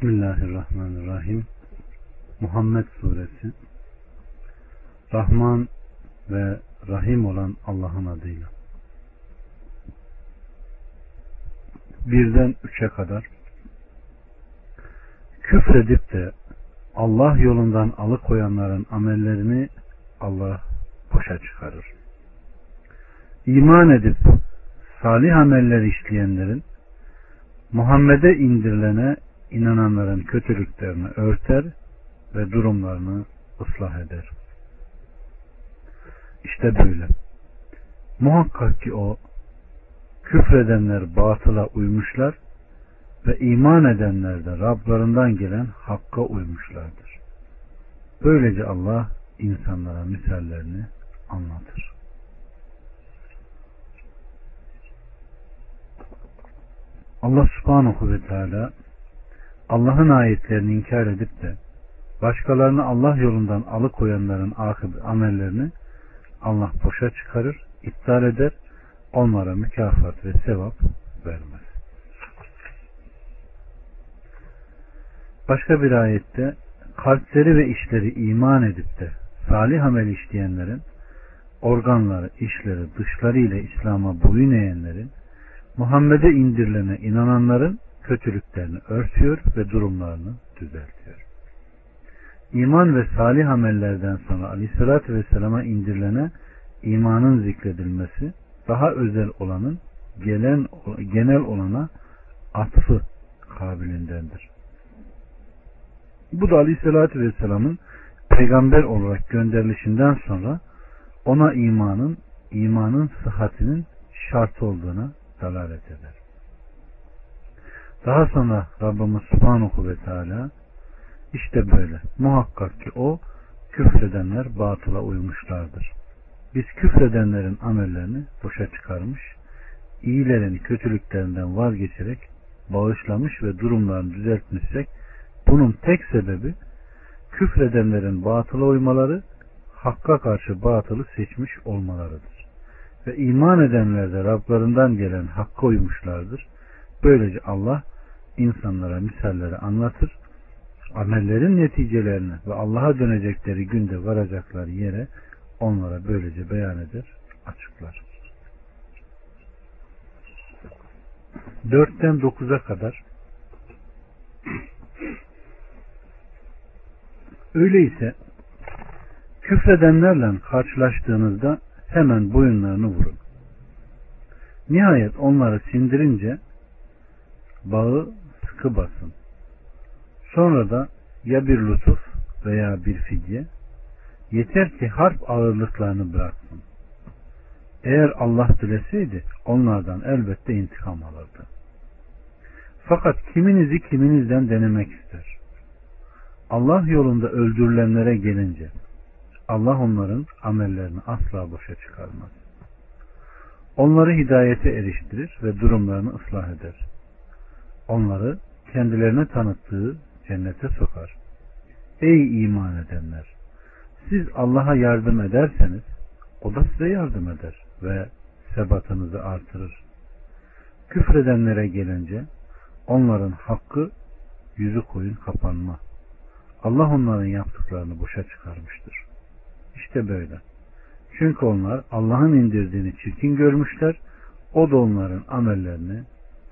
Bismillahirrahmanirrahim. Muhammed Suresi Rahman ve Rahim olan Allah'ın adıyla. Birden üçe kadar küfredip de Allah yolundan alıkoyanların amellerini Allah boşa çıkarır. İman edip salih ameller işleyenlerin Muhammed'e indirilene inananların kötülüklerini örter ve durumlarını ıslah eder. İşte böyle. Muhakkak ki o küfredenler batıla uymuşlar ve iman edenler de Rablarından gelen hakka uymuşlardır. Böylece Allah insanlara misallerini anlatır. Allah subhanahu ve teala Allah'ın ayetlerini inkar edip de başkalarını Allah yolundan alıkoyanların akıbı amellerini Allah boşa çıkarır, iptal eder, onlara mükafat ve sevap vermez. Başka bir ayette kalpleri ve işleri iman edip de salih amel işleyenlerin organları, işleri, dışları ile İslam'a boyun eğenlerin Muhammed'e indirilene inananların kötülüklerini örtüyor ve durumlarını düzeltiyor. İman ve salih amellerden sonra aleyhissalatü vesselama indirilene imanın zikredilmesi daha özel olanın gelen, genel olana atfı kabilindendir. Bu da aleyhissalatü vesselamın peygamber olarak gönderilişinden sonra ona imanın, imanın sıhhatinin şart olduğuna dalalet eder. Daha sonra Rabbimiz Subhanahu ve Teala işte böyle. Muhakkak ki o küfredenler batıla uymuşlardır. Biz küfredenlerin amellerini boşa çıkarmış, iyilerin kötülüklerinden vazgeçerek bağışlamış ve durumlarını düzeltmişsek bunun tek sebebi küfredenlerin batıla uymaları, hakka karşı batılı seçmiş olmalarıdır. Ve iman edenler de Rablarından gelen hakka uymuşlardır. Böylece Allah insanlara misalleri anlatır, amellerin neticelerini ve Allah'a dönecekleri günde varacakları yere onlara böylece beyan eder, açıklar. Dörtten dokuza kadar Öyleyse küfredenlerle karşılaştığınızda hemen boyunlarını vurun. Nihayet onları sindirince bağı sıkı basın. Sonra da ya bir lütuf veya bir fidye yeter ki harp ağırlıklarını bıraksın. Eğer Allah dileseydi onlardan elbette intikam alırdı. Fakat kiminizi kiminizden denemek ister. Allah yolunda öldürülenlere gelince Allah onların amellerini asla boşa çıkarmaz. Onları hidayete eriştirir ve durumlarını ıslah eder. Onları kendilerine tanıttığı cennete sokar. Ey iman edenler! Siz Allah'a yardım ederseniz o da size yardım eder ve sebatınızı artırır. Küfredenlere gelince onların hakkı yüzü koyun kapanma. Allah onların yaptıklarını boşa çıkarmıştır. İşte böyle. Çünkü onlar Allah'ın indirdiğini çirkin görmüşler, o da onların amellerini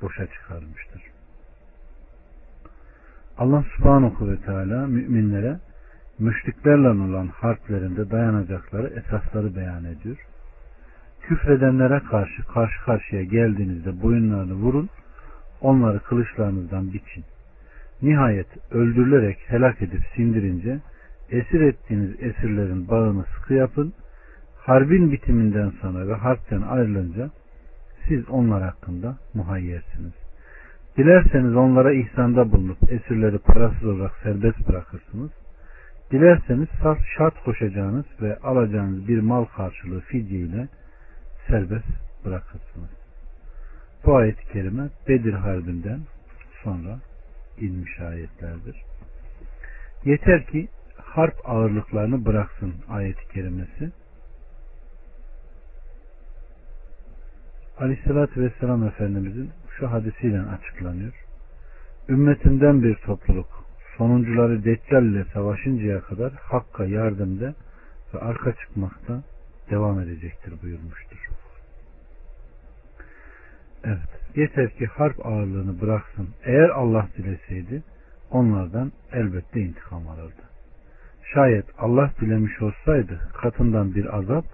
boşa çıkarmıştır. Allah subhanahu ve teala müminlere müşriklerle olan harplerinde dayanacakları esasları beyan ediyor. Küfredenlere karşı karşı karşıya geldiğinizde boyunlarını vurun, onları kılıçlarınızdan biçin. Nihayet öldürülerek helak edip sindirince esir ettiğiniz esirlerin bağını sıkı yapın. Harbin bitiminden sonra ve harpten ayrılınca siz onlar hakkında muhayyersiniz. Dilerseniz onlara ihsanda bulunup esirleri parasız olarak serbest bırakırsınız. Dilerseniz şart koşacağınız ve alacağınız bir mal karşılığı fidye ile serbest bırakırsınız. Bu ayet-i kerime Bedir Harbi'nden sonra inmiş ayetlerdir. Yeter ki harp ağırlıklarını bıraksın ayet-i kerimesi. Aleyhissalatü Vesselam Efendimizin şu hadisiyle açıklanıyor. Ümmetinden bir topluluk sonuncuları Deccal ile savaşıncaya kadar Hakk'a yardımda ve arka çıkmakta devam edecektir buyurmuştur. Evet. Yeter ki harp ağırlığını bıraksın. Eğer Allah dileseydi onlardan elbette intikam alırdı. Şayet Allah dilemiş olsaydı katından bir azap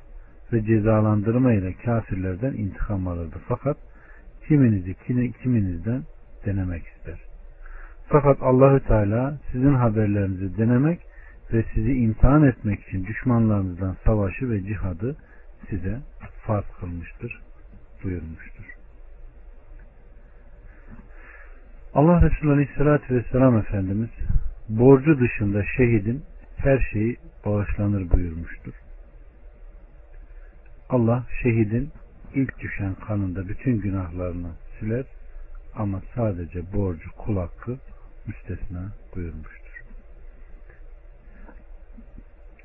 ve cezalandırma ile kafirlerden intikam alırdı. Fakat kiminizi kiminizden denemek ister. Fakat Allahü Teala sizin haberlerinizi denemek ve sizi imtihan etmek için düşmanlarınızdan savaşı ve cihadı size farz kılmıştır buyurmuştur. Allah Resulü Aleyhisselatü Vesselam Efendimiz borcu dışında şehidin her şeyi bağışlanır buyurmuştur. Allah şehidin ilk düşen kanında bütün günahlarını siler ama sadece borcu kul hakkı müstesna buyurmuştur.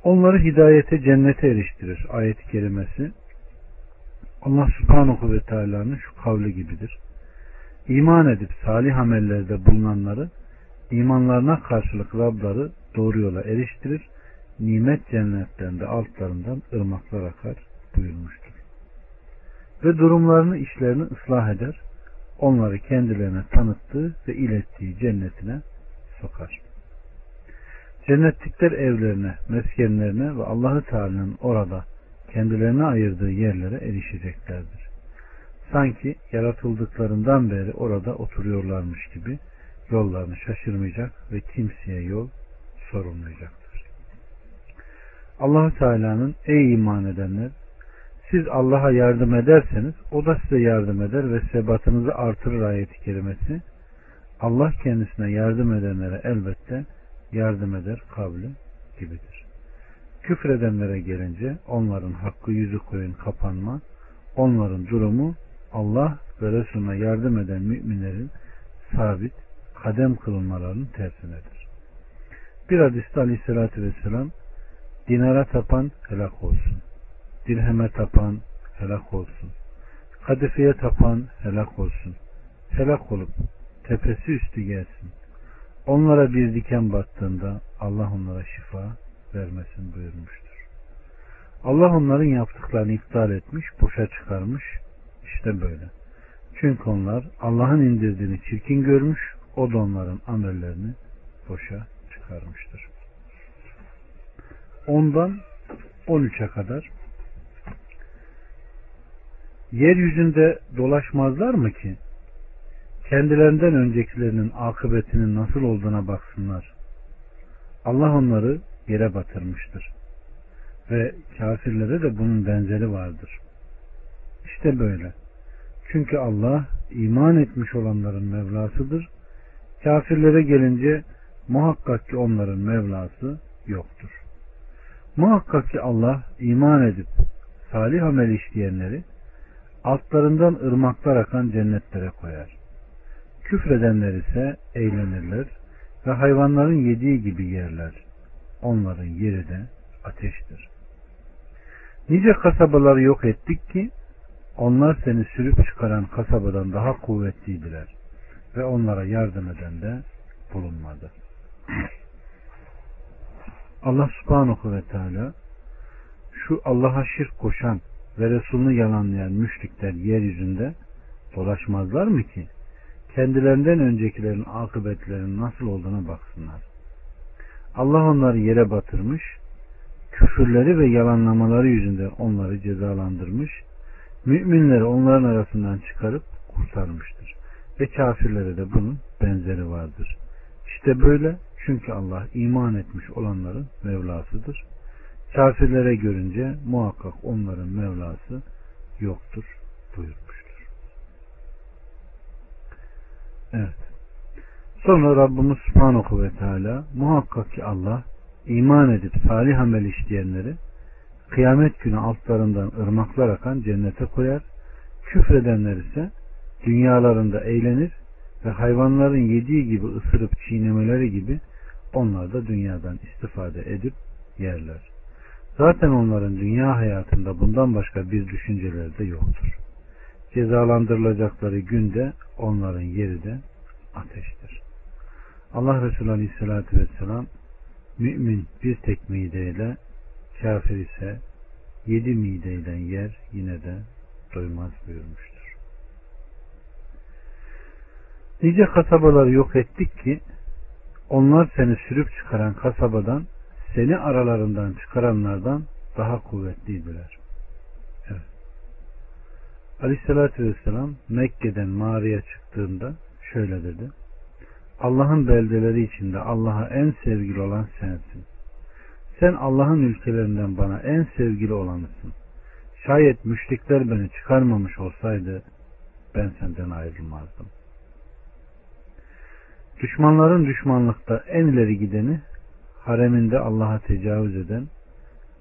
Onları hidayete cennete eriştirir ayet-i kerimesi. Allah subhanahu ve teala'nın şu kavli gibidir. İman edip salih amellerde bulunanları imanlarına karşılık Rabları doğru yola eriştirir. Nimet cennetlerinde altlarından ırmaklar akar buyurmuştur. Ve durumlarını işlerini ıslah eder. Onları kendilerine tanıttığı ve ilettiği cennetine sokar. Cennetlikler evlerine, meskenlerine ve Allahü Teala'nın orada kendilerine ayırdığı yerlere erişeceklerdir. Sanki yaratıldıklarından beri orada oturuyorlarmış gibi yollarını şaşırmayacak ve kimseye yol sorulmayacaktır. Allahü Teala'nın ey iman edenler siz Allah'a yardım ederseniz o da size yardım eder ve sebatınızı artırır ayeti kerimesi. Allah kendisine yardım edenlere elbette yardım eder kavli gibidir. Küfredenlere gelince onların hakkı yüzü koyun kapanma, onların durumu Allah ve Resulüne yardım eden müminlerin sabit kadem kılınmalarının tersinedir. Bir hadiste aleyhissalatü vesselam dinara tapan helak olsun. Dirheme tapan helak olsun. Kadifeye tapan helak olsun. Helak olup tepesi üstü gelsin. Onlara bir diken battığında Allah onlara şifa vermesin buyurmuştur. Allah onların yaptıklarını iptal etmiş, boşa çıkarmış. İşte böyle. Çünkü onlar Allah'ın indirdiğini çirkin görmüş, o da onların amellerini boşa çıkarmıştır. Ondan 13'e kadar yeryüzünde dolaşmazlar mı ki kendilerinden öncekilerinin akıbetinin nasıl olduğuna baksınlar. Allah onları yere batırmıştır. Ve kafirlere de bunun benzeri vardır. İşte böyle. Çünkü Allah iman etmiş olanların Mevlasıdır. Kafirlere gelince muhakkak ki onların Mevlası yoktur. Muhakkak ki Allah iman edip salih amel işleyenleri altlarından ırmaklar akan cennetlere koyar. Küfredenler ise eğlenirler ve hayvanların yediği gibi yerler. Onların yeri de ateştir. Nice kasabaları yok ettik ki onlar seni sürüp çıkaran kasabadan daha kuvvetliydiler ve onlara yardım eden de bulunmadı. Allah subhanahu ve teala şu Allah'a şirk koşan ve Resulünü yalanlayan müşrikler yeryüzünde dolaşmazlar mı ki? Kendilerinden öncekilerin akıbetlerinin nasıl olduğuna baksınlar. Allah onları yere batırmış, küfürleri ve yalanlamaları yüzünden onları cezalandırmış, müminleri onların arasından çıkarıp kurtarmıştır. Ve kafirlere de bunun benzeri vardır. İşte böyle çünkü Allah iman etmiş olanların Mevlasıdır. Kafirlere görünce muhakkak onların Mevlası yoktur buyurmuştur. Evet. Sonra Rabbimiz Subhanahu ve Teala muhakkak ki Allah iman edip salih amel işleyenleri kıyamet günü altlarından ırmaklar akan cennete koyar. Küfredenler ise dünyalarında eğlenir ve hayvanların yediği gibi ısırıp çiğnemeleri gibi onlar da dünyadan istifade edip yerler. Zaten onların dünya hayatında bundan başka bir düşünceleri de yoktur. Cezalandırılacakları günde onların yeri de ateştir. Allah Resulü Aleyhisselatü Vesselam mümin bir tek mideyle kafir ise yedi mideyle yer yine de doymaz buyurmuştur. Nice kasabaları yok ettik ki onlar seni sürüp çıkaran kasabadan seni aralarından çıkaranlardan daha kuvvetliydiler. Evet. Aleyhissalatü Vesselam Mekke'den mağaraya çıktığında şöyle dedi. Allah'ın beldeleri içinde Allah'a en sevgili olan sensin. Sen Allah'ın ülkelerinden bana en sevgili olanısın. Şayet müşrikler beni çıkarmamış olsaydı ben senden ayrılmazdım. Düşmanların düşmanlıkta en ileri gideni hareminde Allah'a tecavüz eden,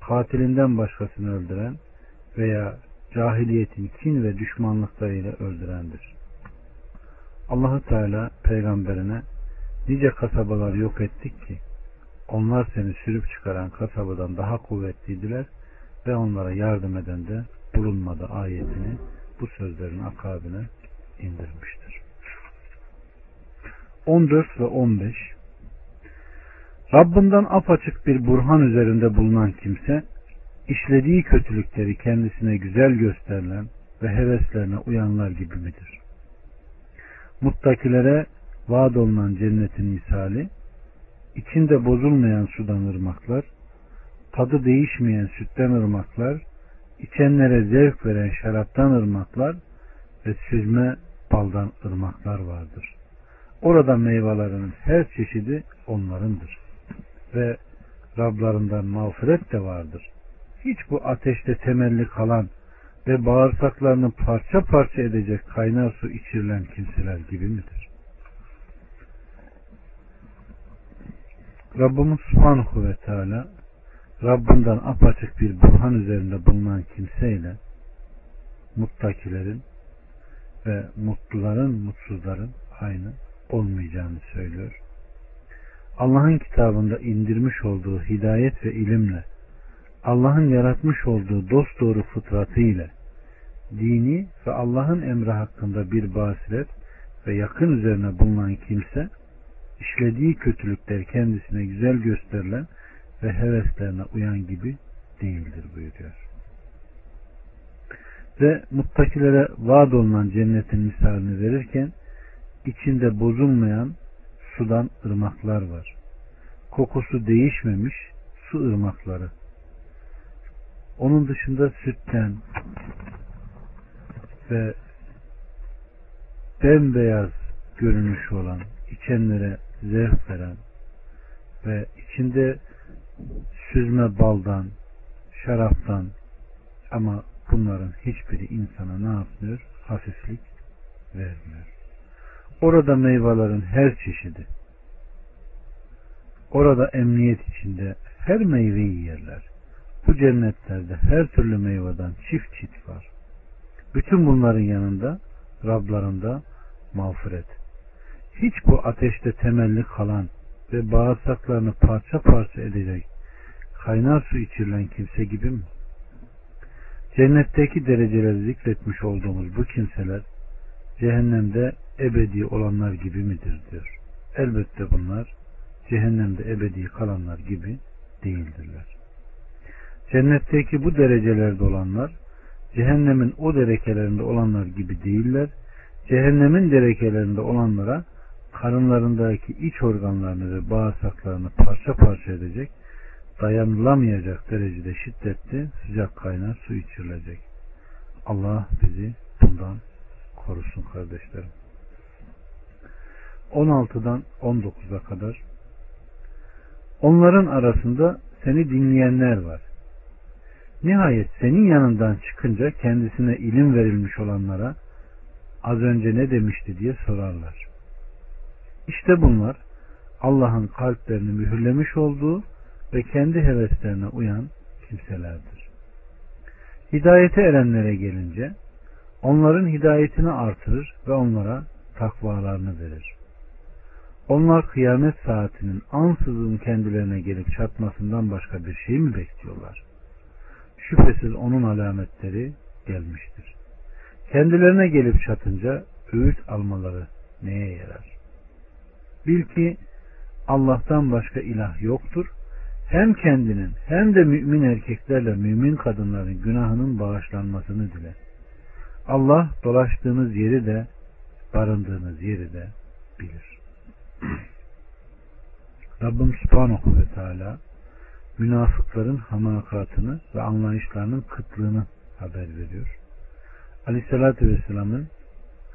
katilinden başkasını öldüren veya cahiliyetin kin ve düşmanlıklarıyla öldürendir. Allahu Teala peygamberine nice kasabalar yok ettik ki onlar seni sürüp çıkaran kasabadan daha kuvvetliydiler ve onlara yardım eden de bulunmadı ayetini bu sözlerin akabine indirmiştir. 14 ve 15 Rabbinden apaçık bir burhan üzerinde bulunan kimse işlediği kötülükleri kendisine güzel gösterilen ve heveslerine uyanlar gibi midir? Muttakilere vaad olunan cennetin misali içinde bozulmayan sudan ırmaklar, tadı değişmeyen sütten ırmaklar, içenlere zevk veren şaraptan ırmaklar ve süzme baldan ırmaklar vardır. Orada meyvelerin her çeşidi onlarındır. Ve Rablarından mağfiret de vardır. Hiç bu ateşte temelli kalan ve bağırsaklarını parça parça edecek kaynar su içirilen kimseler gibi midir? Rabbimiz Subhanahu ve Teala Rabbinden apaçık bir burhan üzerinde bulunan kimseyle muttakilerin ve mutluların, mutsuzların aynı olmayacağını söylüyor. Allah'ın kitabında indirmiş olduğu hidayet ve ilimle Allah'ın yaratmış olduğu dost doğru fıtratı ile dini ve Allah'ın emri hakkında bir basiret ve yakın üzerine bulunan kimse işlediği kötülükler kendisine güzel gösterilen ve heveslerine uyan gibi değildir buyuruyor. Ve muttakilere vaad olunan cennetin misalini verirken içinde bozulmayan sudan ırmaklar var. Kokusu değişmemiş su ırmakları. Onun dışında sütten ve bembeyaz görünüş olan, içenlere zevk veren ve içinde süzme baldan, şaraptan ama bunların hiçbiri insana ne yapmıyor? Hafiflik vermiyor. Orada meyvelerin her çeşidi. Orada emniyet içinde her meyveyi yerler. Bu cennetlerde her türlü meyveden çift çift var. Bütün bunların yanında Rablarında mağfiret. Hiç bu ateşte temelli kalan ve bağırsaklarını parça parça edecek kaynar su içirilen kimse gibi mi? Cennetteki dereceleri zikretmiş olduğumuz bu kimseler cehennemde ebedi olanlar gibi midir diyor. Elbette bunlar cehennemde ebedi kalanlar gibi değildirler. Cennetteki bu derecelerde olanlar cehennemin o derekelerinde olanlar gibi değiller. Cehennemin derekelerinde olanlara karınlarındaki iç organlarını ve bağırsaklarını parça parça edecek, dayanılamayacak derecede şiddetli sıcak kaynar su içirilecek. Allah bizi bundan korusun kardeşlerim. 16'dan 19'a kadar Onların arasında seni dinleyenler var. Nihayet senin yanından çıkınca kendisine ilim verilmiş olanlara az önce ne demişti diye sorarlar. İşte bunlar Allah'ın kalplerini mühürlemiş olduğu ve kendi heveslerine uyan kimselerdir. Hidayete erenlere gelince onların hidayetini artırır ve onlara takvalarını verir. Onlar kıyamet saatinin ansızın kendilerine gelip çatmasından başka bir şey mi bekliyorlar? Şüphesiz onun alametleri gelmiştir. Kendilerine gelip çatınca öğüt almaları neye yarar? Bil ki Allah'tan başka ilah yoktur. Hem kendinin hem de mümin erkeklerle mümin kadınların günahının bağışlanmasını dile. Allah dolaştığınız yeri de barındığınız yeri de bilir. Rabbim Subhanahu ve Teala münafıkların hamakatını ve anlayışlarının kıtlığını haber veriyor. Aleyhissalatü Vesselam'ın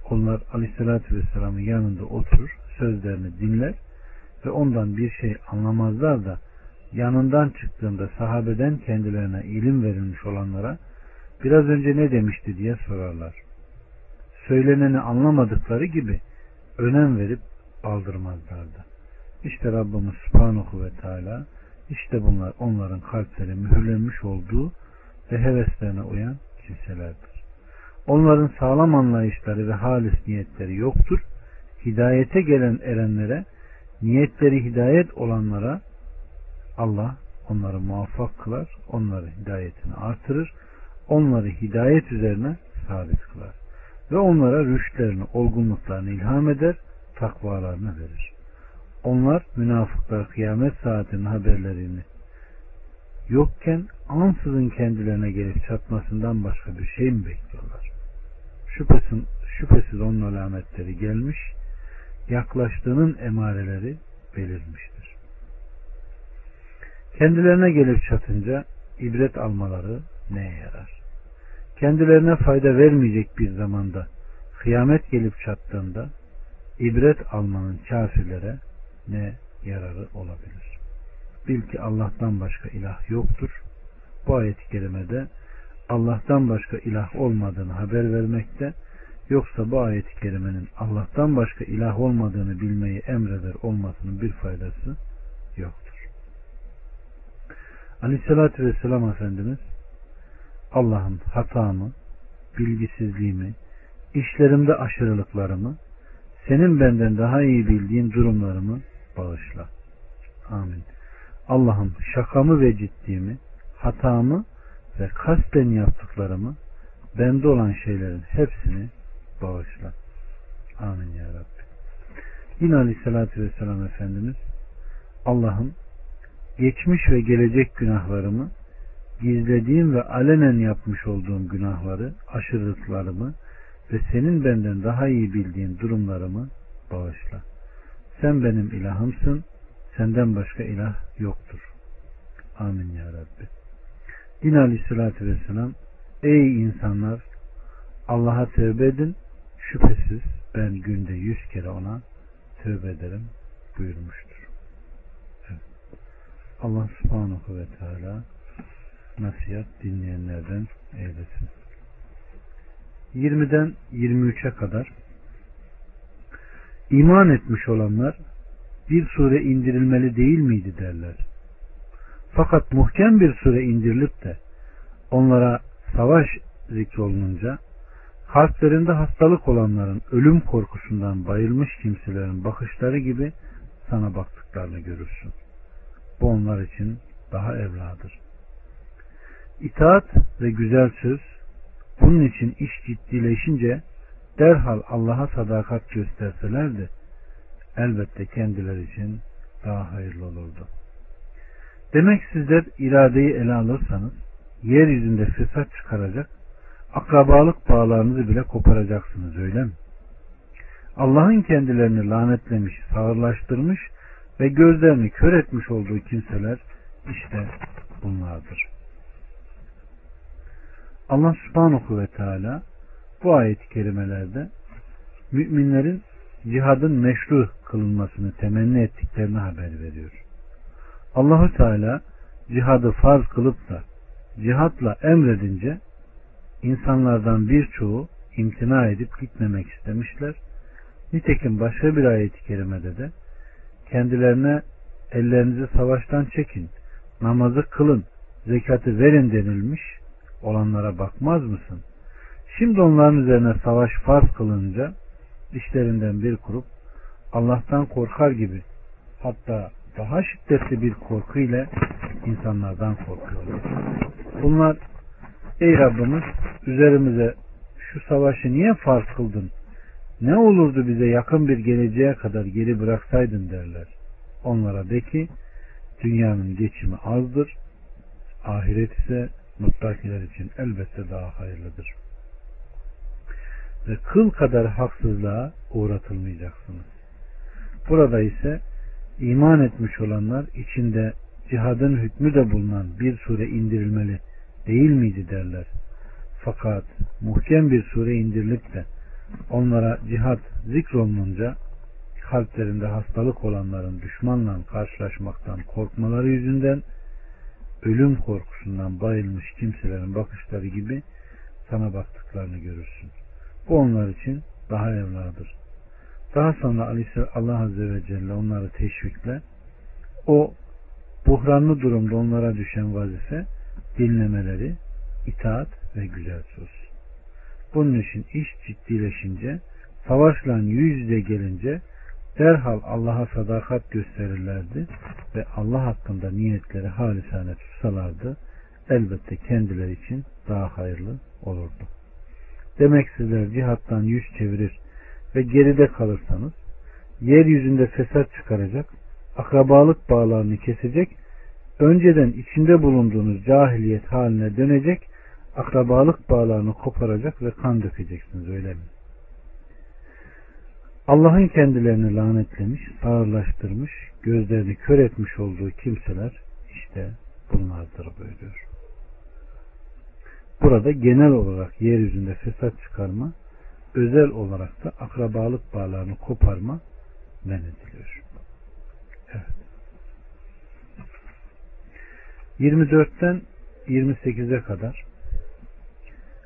onlar Aleyhissalatü Vesselam'ın yanında oturur, sözlerini dinler ve ondan bir şey anlamazlar da yanından çıktığında sahabeden kendilerine ilim verilmiş olanlara biraz önce ne demişti diye sorarlar. Söyleneni anlamadıkları gibi önem verip aldırmazlardı. İşte Rabbimiz Subhanahu ve Teala işte bunlar onların kalpleri mühürlenmiş olduğu ve heveslerine uyan kimselerdir. Onların sağlam anlayışları ve halis niyetleri yoktur. Hidayete gelen erenlere, niyetleri hidayet olanlara Allah onları muvaffak kılar, onları hidayetini artırır, onları hidayet üzerine sabit kılar ve onlara rüştlerini, olgunluklarını ilham eder, takvalarını verir. Onlar münafıklar kıyamet saatinin haberlerini yokken ansızın kendilerine gelip çatmasından başka bir şey mi bekliyorlar? Şüphesiz, şüphesiz onun alametleri gelmiş, yaklaştığının emareleri belirmiştir. Kendilerine gelip çatınca ibret almaları neye yarar? Kendilerine fayda vermeyecek bir zamanda kıyamet gelip çattığında ibret almanın kafirlere ne yararı olabilir? Bil ki Allah'tan başka ilah yoktur. Bu ayet-i kerimede Allah'tan başka ilah olmadığını haber vermekte yoksa bu ayet-i kerimenin Allah'tan başka ilah olmadığını bilmeyi emreder olmasının bir faydası yoktur. Aleyhissalatü Vesselam Efendimiz Allah'ım hatamı, bilgisizliğimi, işlerimde aşırılıklarımı, senin benden daha iyi bildiğin durumlarımı bağışla. Amin. Allah'ım şakamı ve ciddimi, hatamı ve kasten yaptıklarımı, bende olan şeylerin hepsini bağışla. Amin ya Rabbi. Yine Aleyhisselatü Vesselam Efendimiz Allah'ım geçmiş ve gelecek günahlarımı gizlediğim ve alenen yapmış olduğum günahları, aşırılıklarımı ve senin benden daha iyi bildiğin durumlarımı bağışla. Sen benim ilahımsın, senden başka ilah yoktur. Amin ya Rabbi. Din aleyhissalatü vesselam Ey insanlar Allah'a tövbe edin şüphesiz ben günde yüz kere ona tövbe ederim buyurmuştur. Evet. Allah subhanahu ve teala nasihat dinleyenlerden eylesin. 20'den 23'e kadar iman etmiş olanlar bir sure indirilmeli değil miydi derler. Fakat muhkem bir sure indirilip de onlara savaş zikrolununca kalplerinde hastalık olanların ölüm korkusundan bayılmış kimselerin bakışları gibi sana baktıklarını görürsün. Bu onlar için daha evladır. İtaat ve güzel söz bunun için iş ciddileşince derhal Allah'a sadakat gösterselerdi elbette kendileri için daha hayırlı olurdu. Demek sizler iradeyi ele alırsanız yeryüzünde fesat çıkaracak, akrabalık bağlarınızı bile koparacaksınız öyle mi? Allah'ın kendilerini lanetlemiş, sağırlaştırmış ve gözlerini kör etmiş olduğu kimseler işte bunlardır. Allah subhanahu ve teala bu ayet-i kerimelerde müminlerin cihadın meşru kılınmasını temenni ettiklerini haber veriyor. Allahu Teala cihadı farz kılıp da cihatla emredince insanlardan birçoğu imtina edip gitmemek istemişler. Nitekim başka bir ayet-i kerimede de kendilerine ellerinizi savaştan çekin, namazı kılın, zekatı verin denilmiş olanlara bakmaz mısın? Şimdi onların üzerine savaş farz kılınca işlerinden bir grup Allah'tan korkar gibi hatta daha şiddetli bir korku ile insanlardan korkuyorlar. Bunlar ey Rabbimiz üzerimize şu savaşı niye farz kıldın? Ne olurdu bize yakın bir geleceğe kadar geri bıraksaydın derler. onlara de ki dünyanın geçimi azdır. Ahiret ise muttakiler için elbette daha hayırlıdır. Ve kıl kadar haksızlığa uğratılmayacaksınız. Burada ise iman etmiş olanlar içinde cihadın hükmü de bulunan bir sure indirilmeli değil miydi derler. Fakat muhkem bir sure indirilip de onlara cihat zikrolununca kalplerinde hastalık olanların düşmanla karşılaşmaktan korkmaları yüzünden ölüm korkusundan bayılmış kimselerin bakışları gibi sana baktıklarını görürsün. Bu onlar için daha evladır. Daha sonra Allah Azze ve Celle onları teşvikle o buhranlı durumda onlara düşen vazife dinlemeleri, itaat ve güzel söz. Bunun için iş ciddileşince, savaşla yüz yüze gelince derhal Allah'a sadakat gösterirlerdi ve Allah hakkında niyetleri halisane tutsalardı elbette kendileri için daha hayırlı olurdu. Demek sizler cihattan yüz çevirir ve geride kalırsanız yeryüzünde fesat çıkaracak, akrabalık bağlarını kesecek, önceden içinde bulunduğunuz cahiliyet haline dönecek, akrabalık bağlarını koparacak ve kan dökeceksiniz öyle mi? Allah'ın kendilerini lanetlemiş, ağırlaştırmış, gözlerini kör etmiş olduğu kimseler işte bunlardır buyuruyor. Burada genel olarak yeryüzünde fesat çıkarma, özel olarak da akrabalık bağlarını koparma men ediliyor. Evet. 24'ten 28'e kadar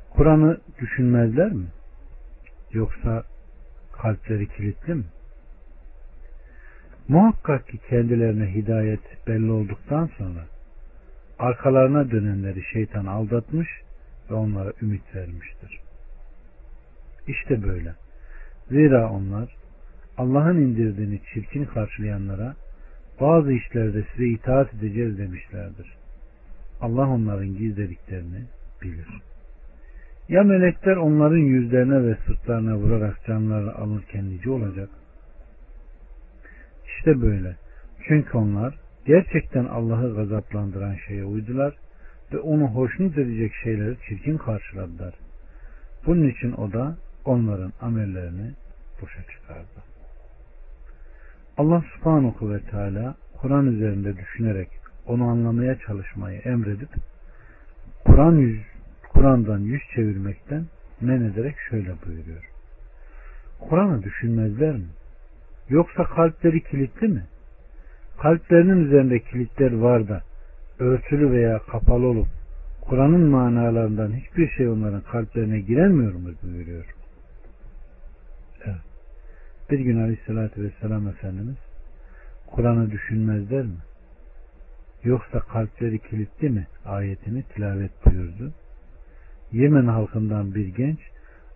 Kur'an'ı düşünmezler mi? Yoksa kalpleri kilitli mi? Muhakkak ki kendilerine hidayet belli olduktan sonra arkalarına dönenleri şeytan aldatmış ve onlara ümit vermiştir. İşte böyle. Zira onlar Allah'ın indirdiğini çirkin karşılayanlara bazı işlerde size itaat edeceğiz demişlerdir. Allah onların gizlediklerini bilir. Ya melekler onların yüzlerine ve sırtlarına vurarak canlarını alırken nice olacak? İşte böyle. Çünkü onlar gerçekten Allah'ı gazaplandıran şeye uydular ve onu hoşnut edecek şeyleri çirkin karşıladılar. Bunun için o da onların amellerini boşa çıkardı. Allah subhanahu ve teala Kur'an üzerinde düşünerek onu anlamaya çalışmayı emredip Kur'an Kur'an'dan yüz çevirmekten men ederek şöyle buyuruyor. Kur'an'ı düşünmezler mi? Yoksa kalpleri kilitli mi? Kalplerinin üzerinde kilitler var da örtülü veya kapalı olup Kur'an'ın manalarından hiçbir şey onların kalplerine giremiyor mu buyuruyor. Evet. Bir gün Aleyhisselatü Vesselam Efendimiz Kur'an'ı düşünmezler mi? Yoksa kalpleri kilitli mi? Ayetini tilavet buyurdu. Yemen halkından bir genç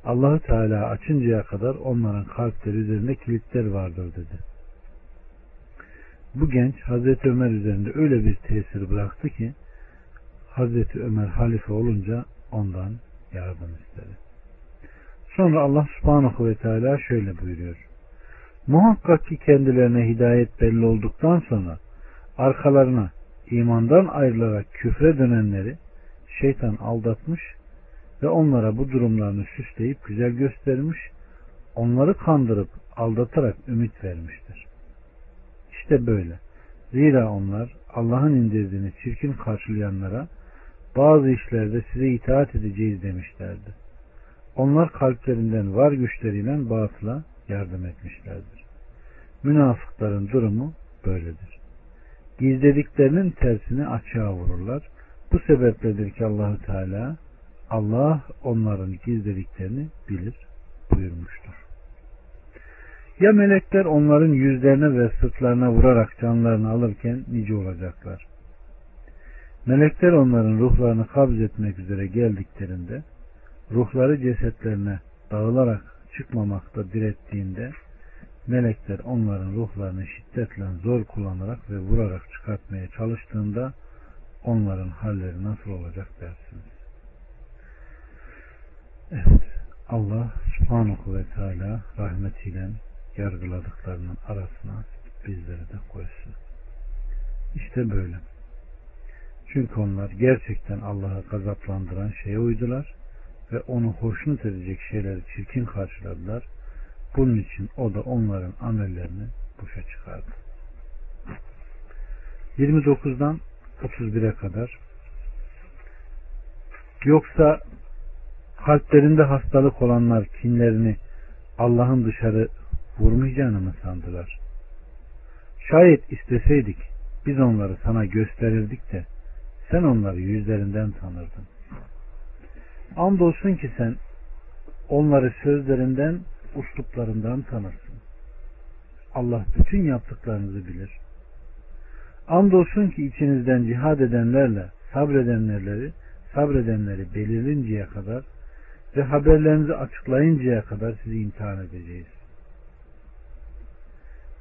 Allahu Teala açıncaya kadar onların kalpleri üzerinde kilitler vardır dedi. Bu genç Hazreti Ömer üzerinde öyle bir tesir bıraktı ki Hazreti Ömer halife olunca ondan yardım istedi. Sonra Allah subhanahu ve teala şöyle buyuruyor. Muhakkak ki kendilerine hidayet belli olduktan sonra arkalarına imandan ayrılarak küfre dönenleri şeytan aldatmış ve onlara bu durumlarını süsleyip güzel göstermiş, onları kandırıp aldatarak ümit vermiştir. İşte böyle. Zira onlar Allah'ın indirdiğini çirkin karşılayanlara bazı işlerde size itaat edeceğiz demişlerdi. Onlar kalplerinden var güçleriyle batıla yardım etmişlerdir. Münafıkların durumu böyledir. Gizlediklerinin tersini açığa vururlar. Bu sebepledir ki Allahü Teala Allah onların gizlediklerini bilir buyurmuştur. Ya melekler onların yüzlerine ve sırtlarına vurarak canlarını alırken nice olacaklar. Melekler onların ruhlarını kabz etmek üzere geldiklerinde ruhları cesetlerine dağılarak çıkmamakta direttiğinde melekler onların ruhlarını şiddetle zor kullanarak ve vurarak çıkartmaya çalıştığında onların halleri nasıl olacak dersiniz. Evet. Allah subhanahu ve teala rahmetiyle yargıladıklarının arasına bizlere de koysun. İşte böyle. Çünkü onlar gerçekten Allah'ı gazaplandıran şeye uydular ve onu hoşnut edecek şeyleri çirkin karşıladılar. Bunun için o da onların amellerini boşa çıkardı. 29'dan 31'e kadar Yoksa kalplerinde hastalık olanlar kinlerini Allah'ın dışarı vurmayacağını mı sandılar? Şayet isteseydik biz onları sana gösterirdik de sen onları yüzlerinden tanırdın. Andolsun ki sen onları sözlerinden, usluplarından tanırsın. Allah bütün yaptıklarınızı bilir. Andolsun ki içinizden cihad edenlerle sabredenleri, sabredenleri belirlinceye kadar ve haberlerinizi açıklayıncaya kadar sizi imtihan edeceğiz.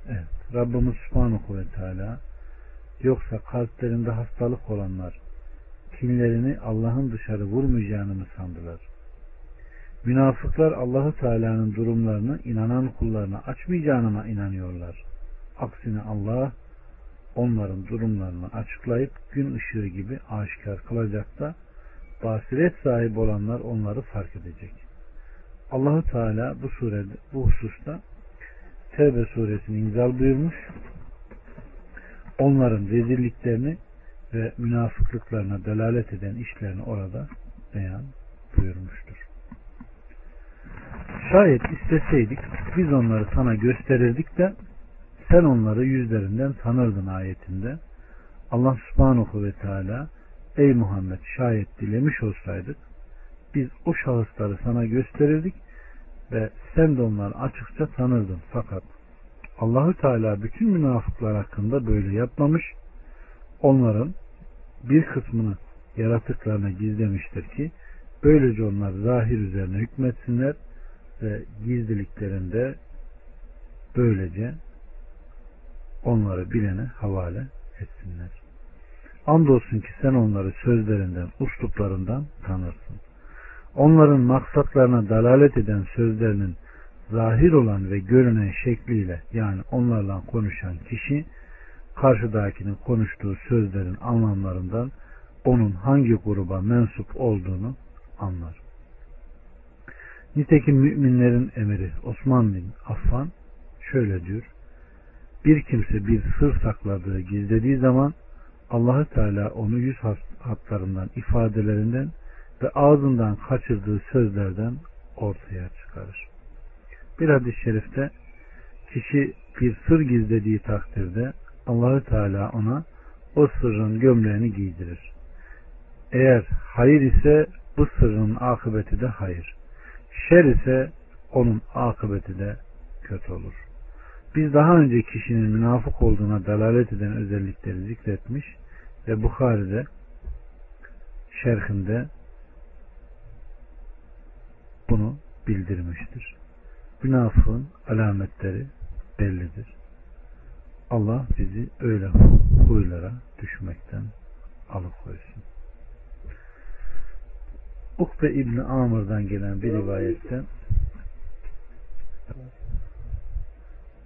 Evet, Rabbimiz Subhanahu ve Teala yoksa kalplerinde hastalık olanlar kinlerini Allah'ın dışarı vurmayacağını mı sandılar? Münafıklar Allahu Teala'nın durumlarını inanan kullarına açmayacağına mı inanıyorlar? Aksine Allah onların durumlarını açıklayıp gün ışığı gibi aşikar kılacak da basiret sahibi olanlar onları fark edecek. Allahu Teala bu surede bu hususta Tevbe suresini imzal buyurmuş. Onların rezilliklerini ve münafıklıklarına delalet eden işlerini orada beyan buyurmuştur. Şayet isteseydik biz onları sana gösterirdik de sen onları yüzlerinden tanırdın ayetinde. Allah subhanahu ve teala ey Muhammed şayet dilemiş olsaydık biz o şahısları sana gösterirdik ve sen de onları açıkça tanırdın. Fakat Allahü Teala bütün münafıklar hakkında böyle yapmamış. Onların bir kısmını yaratıklarına gizlemiştir ki böylece onlar zahir üzerine hükmetsinler ve gizliliklerinde böylece onları bilene havale etsinler. Andolsun ki sen onları sözlerinden, usluplarından tanırsın. Onların maksatlarına dalalet eden sözlerinin zahir olan ve görünen şekliyle yani onlarla konuşan kişi karşıdakinin konuştuğu sözlerin anlamlarından onun hangi gruba mensup olduğunu anlar. Nitekim müminlerin emiri Osman bin Affan şöyle diyor. Bir kimse bir sır sakladığı, gizlediği zaman Allahü Teala onu yüz hatlarından, ifadelerinden ve ağzından kaçırdığı sözlerden ortaya çıkarır. Bir hadis-i şerifte kişi bir sır gizlediği takdirde Allahü Teala ona o sırrın gömleğini giydirir. Eğer hayır ise bu sırrın akıbeti de hayır. Şer ise onun akıbeti de kötü olur. Biz daha önce kişinin münafık olduğuna dalalet eden özellikleri zikretmiş ve Bukhari'de şerhinde bunu bildirmiştir. Münafığın alametleri bellidir. Allah bizi öyle huylara düşmekten alıkoysun. Ukbe İbni Amr'dan gelen bir rivayette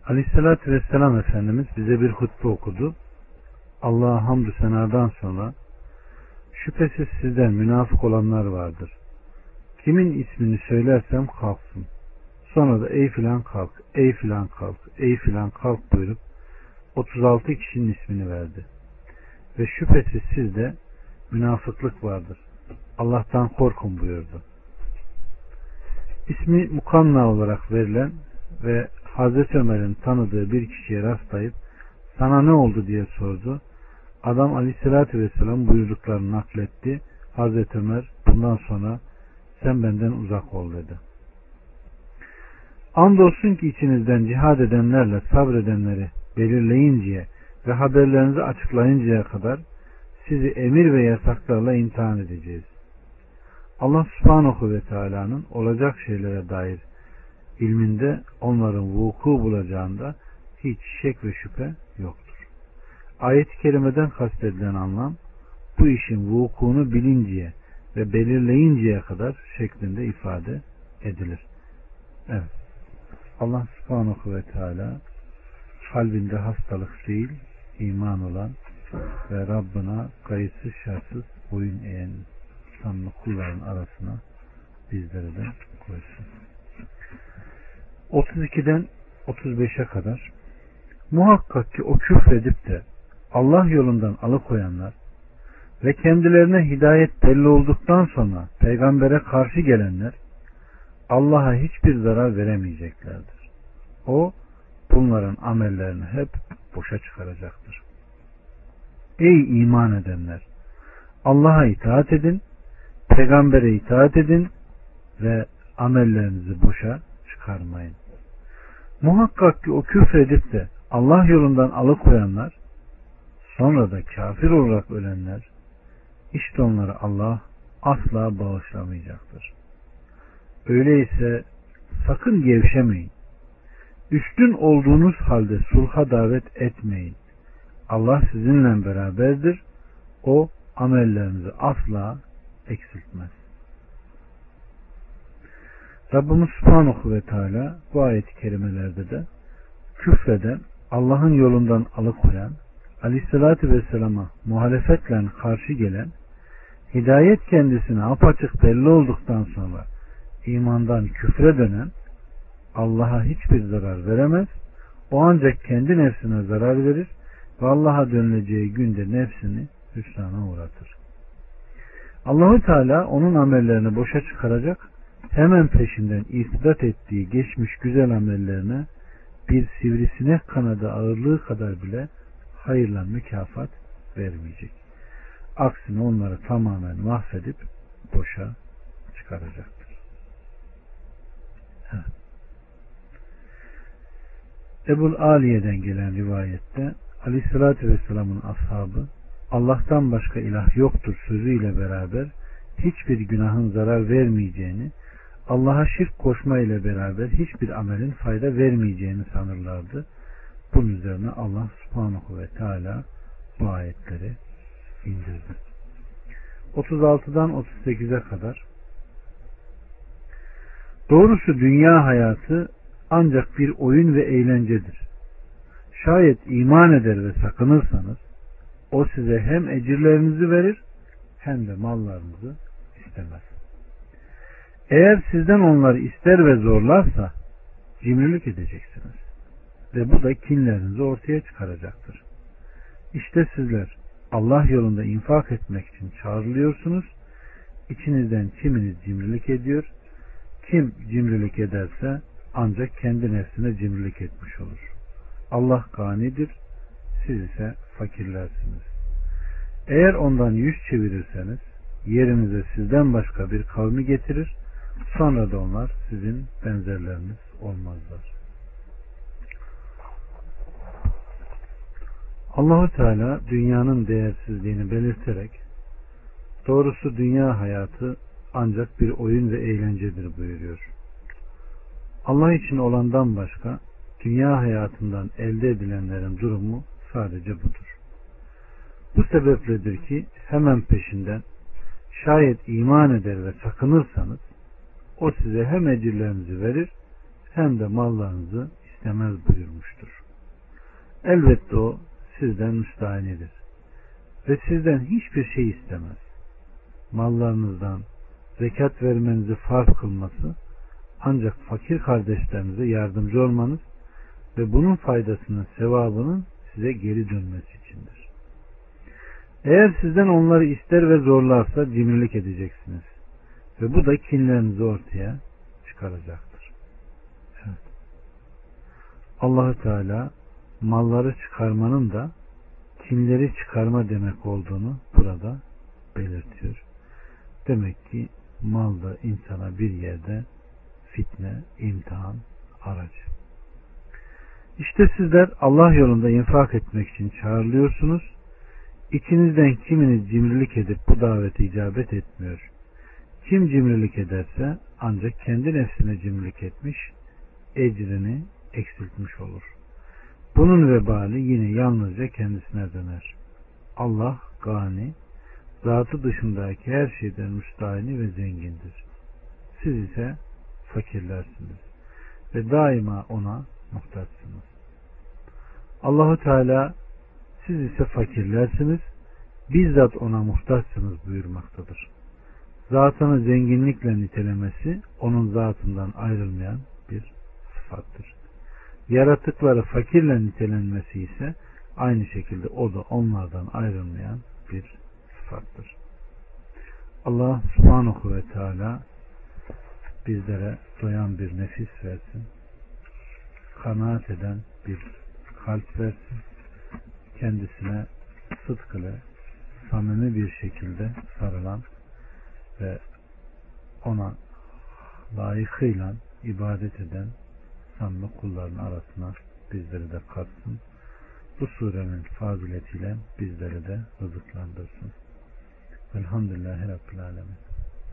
Aleyhissalatü Vesselam Efendimiz bize bir hutbe okudu. Allah'a hamdü senadan sonra şüphesiz sizden münafık olanlar vardır. Kimin ismini söylersem kalksın. Sonra da ey filan kalk, ey filan kalk, ey filan kalk buyurup 36 kişinin ismini verdi. Ve şüphesiz sizde münafıklık vardır. Allah'tan korkun buyurdu. İsmi Mukanna olarak verilen ve Hazreti Ömer'in tanıdığı bir kişiye rastlayıp sana ne oldu diye sordu. Adam aleyhissalatü vesselam buyruklarını nakletti. Hazreti Ömer bundan sonra sen benden uzak ol dedi. Andolsun ki içinizden cihad edenlerle sabredenleri belirleyinceye ve haberlerinizi açıklayıncaya kadar sizi emir ve yasaklarla imtihan edeceğiz. Allah subhanahu ve teala'nın olacak şeylere dair ilminde onların vuku bulacağında hiç şek ve şüphe. Ayet-i kerimeden kastedilen anlam bu işin vukuunu bilinceye ve belirleyinceye kadar şeklinde ifade edilir. Evet. Allah subhanahu ve teala kalbinde hastalık değil, iman olan ve Rabbına kayıtsız şartsız boyun eğen sanlı kulların arasına bizleri de koysun. 32'den 35'e kadar muhakkak ki o küfredip de Allah yolundan alıkoyanlar ve kendilerine hidayet belli olduktan sonra peygambere karşı gelenler Allah'a hiçbir zarar veremeyeceklerdir. O bunların amellerini hep boşa çıkaracaktır. Ey iman edenler! Allah'a itaat edin, peygambere itaat edin ve amellerinizi boşa çıkarmayın. Muhakkak ki o küfredip de Allah yolundan alıkoyanlar, sonra da kafir olarak ölenler, işte onları Allah asla bağışlamayacaktır. Öyleyse sakın gevşemeyin. Üstün olduğunuz halde sulha davet etmeyin. Allah sizinle beraberdir. O amellerinizi asla eksiltmez. Rabbimiz Subhanahu ve Teala bu ayet-i kerimelerde de küfreden, Allah'ın yolundan alıkoyan, Aleyhisselatü Vesselam'a muhalefetle karşı gelen, hidayet kendisine apaçık belli olduktan sonra imandan küfre dönen, Allah'a hiçbir zarar veremez, o ancak kendi nefsine zarar verir ve Allah'a dönüleceği günde nefsini hüsrana uğratır. Allahu Teala onun amellerini boşa çıkaracak, hemen peşinden irtidat ettiği geçmiş güzel amellerine bir sivrisinek kanadı ağırlığı kadar bile hayırla mükafat vermeyecek. Aksine onları tamamen mahvedip boşa çıkaracaktır. Evet. Ebul Aliye'den gelen rivayette Aleyhisselatü Vesselam'ın ashabı Allah'tan başka ilah yoktur sözüyle beraber hiçbir günahın zarar vermeyeceğini, Allah'a şirk koşma ile beraber hiçbir amelin fayda vermeyeceğini sanırlardı. Bunun üzerine Allah subhanahu ve teala bu ayetleri indirdi. 36'dan 38'e kadar Doğrusu dünya hayatı ancak bir oyun ve eğlencedir. Şayet iman eder ve sakınırsanız o size hem ecirlerinizi verir hem de mallarınızı istemez. Eğer sizden onları ister ve zorlarsa cimrilik edeceksiniz. Ve bu da kinlerinizi ortaya çıkaracaktır. İşte sizler Allah yolunda infak etmek için çağrılıyorsunuz. İçinizden kiminiz cimrilik ediyor. Kim cimrilik ederse ancak kendi nefsine cimrilik etmiş olur. Allah ganidir, siz ise fakirlersiniz. Eğer ondan yüz çevirirseniz yerinize sizden başka bir kavmi getirir, sonra da onlar sizin benzerleriniz olmazlar. Allahu Teala dünyanın değersizliğini belirterek doğrusu dünya hayatı ancak bir oyun ve eğlencedir buyuruyor. Allah için olandan başka dünya hayatından elde edilenlerin durumu sadece budur. Bu sebepledir ki hemen peşinden şayet iman eder ve sakınırsanız o size hem ecirlerinizi verir hem de mallarınızı istemez buyurmuştur. Elbette o sizden müstahinidir. Ve sizden hiçbir şey istemez. Mallarınızdan zekat vermenizi farz kılması ancak fakir kardeşlerinize yardımcı olmanız ve bunun faydasının sevabının size geri dönmesi içindir. Eğer sizden onları ister ve zorlarsa cimrilik edeceksiniz. Ve bu da kinlerinizi ortaya çıkaracaktır. Evet. Allahu Teala malları çıkarmanın da kinleri çıkarma demek olduğunu burada belirtiyor. Demek ki mal da insana bir yerde fitne, imtihan, aracı. İşte sizler Allah yolunda infak etmek için çağrılıyorsunuz. İçinizden kiminiz cimrilik edip bu davete icabet etmiyor. Kim cimrilik ederse ancak kendi nefsine cimrilik etmiş, ecrini eksiltmiş olur. Bunun vebali yine yalnızca kendisine döner. Allah gani, zatı dışındaki her şeyden müstahini ve zengindir. Siz ise fakirlersiniz ve daima ona muhtaçsınız. Allahu Teala siz ise fakirlersiniz bizzat ona muhtaçsınız buyurmaktadır. Zatını zenginlikle nitelemesi onun zatından ayrılmayan bir sıfattır. Yaratıkları fakirle nitelenmesi ise aynı şekilde o da onlardan ayrılmayan bir sıfattır. Allah subhanahu ve teala bizlere doyan bir nefis versin. Kanaat eden bir kalp versin. Kendisine sıdk samimi bir şekilde sarılan ve ona layıkıyla ibadet eden samimi kulların arasına bizleri de katsın. Bu surenin faziletiyle bizleri de rızıklandırsın. Velhamdülillahi Rabbil Alemin.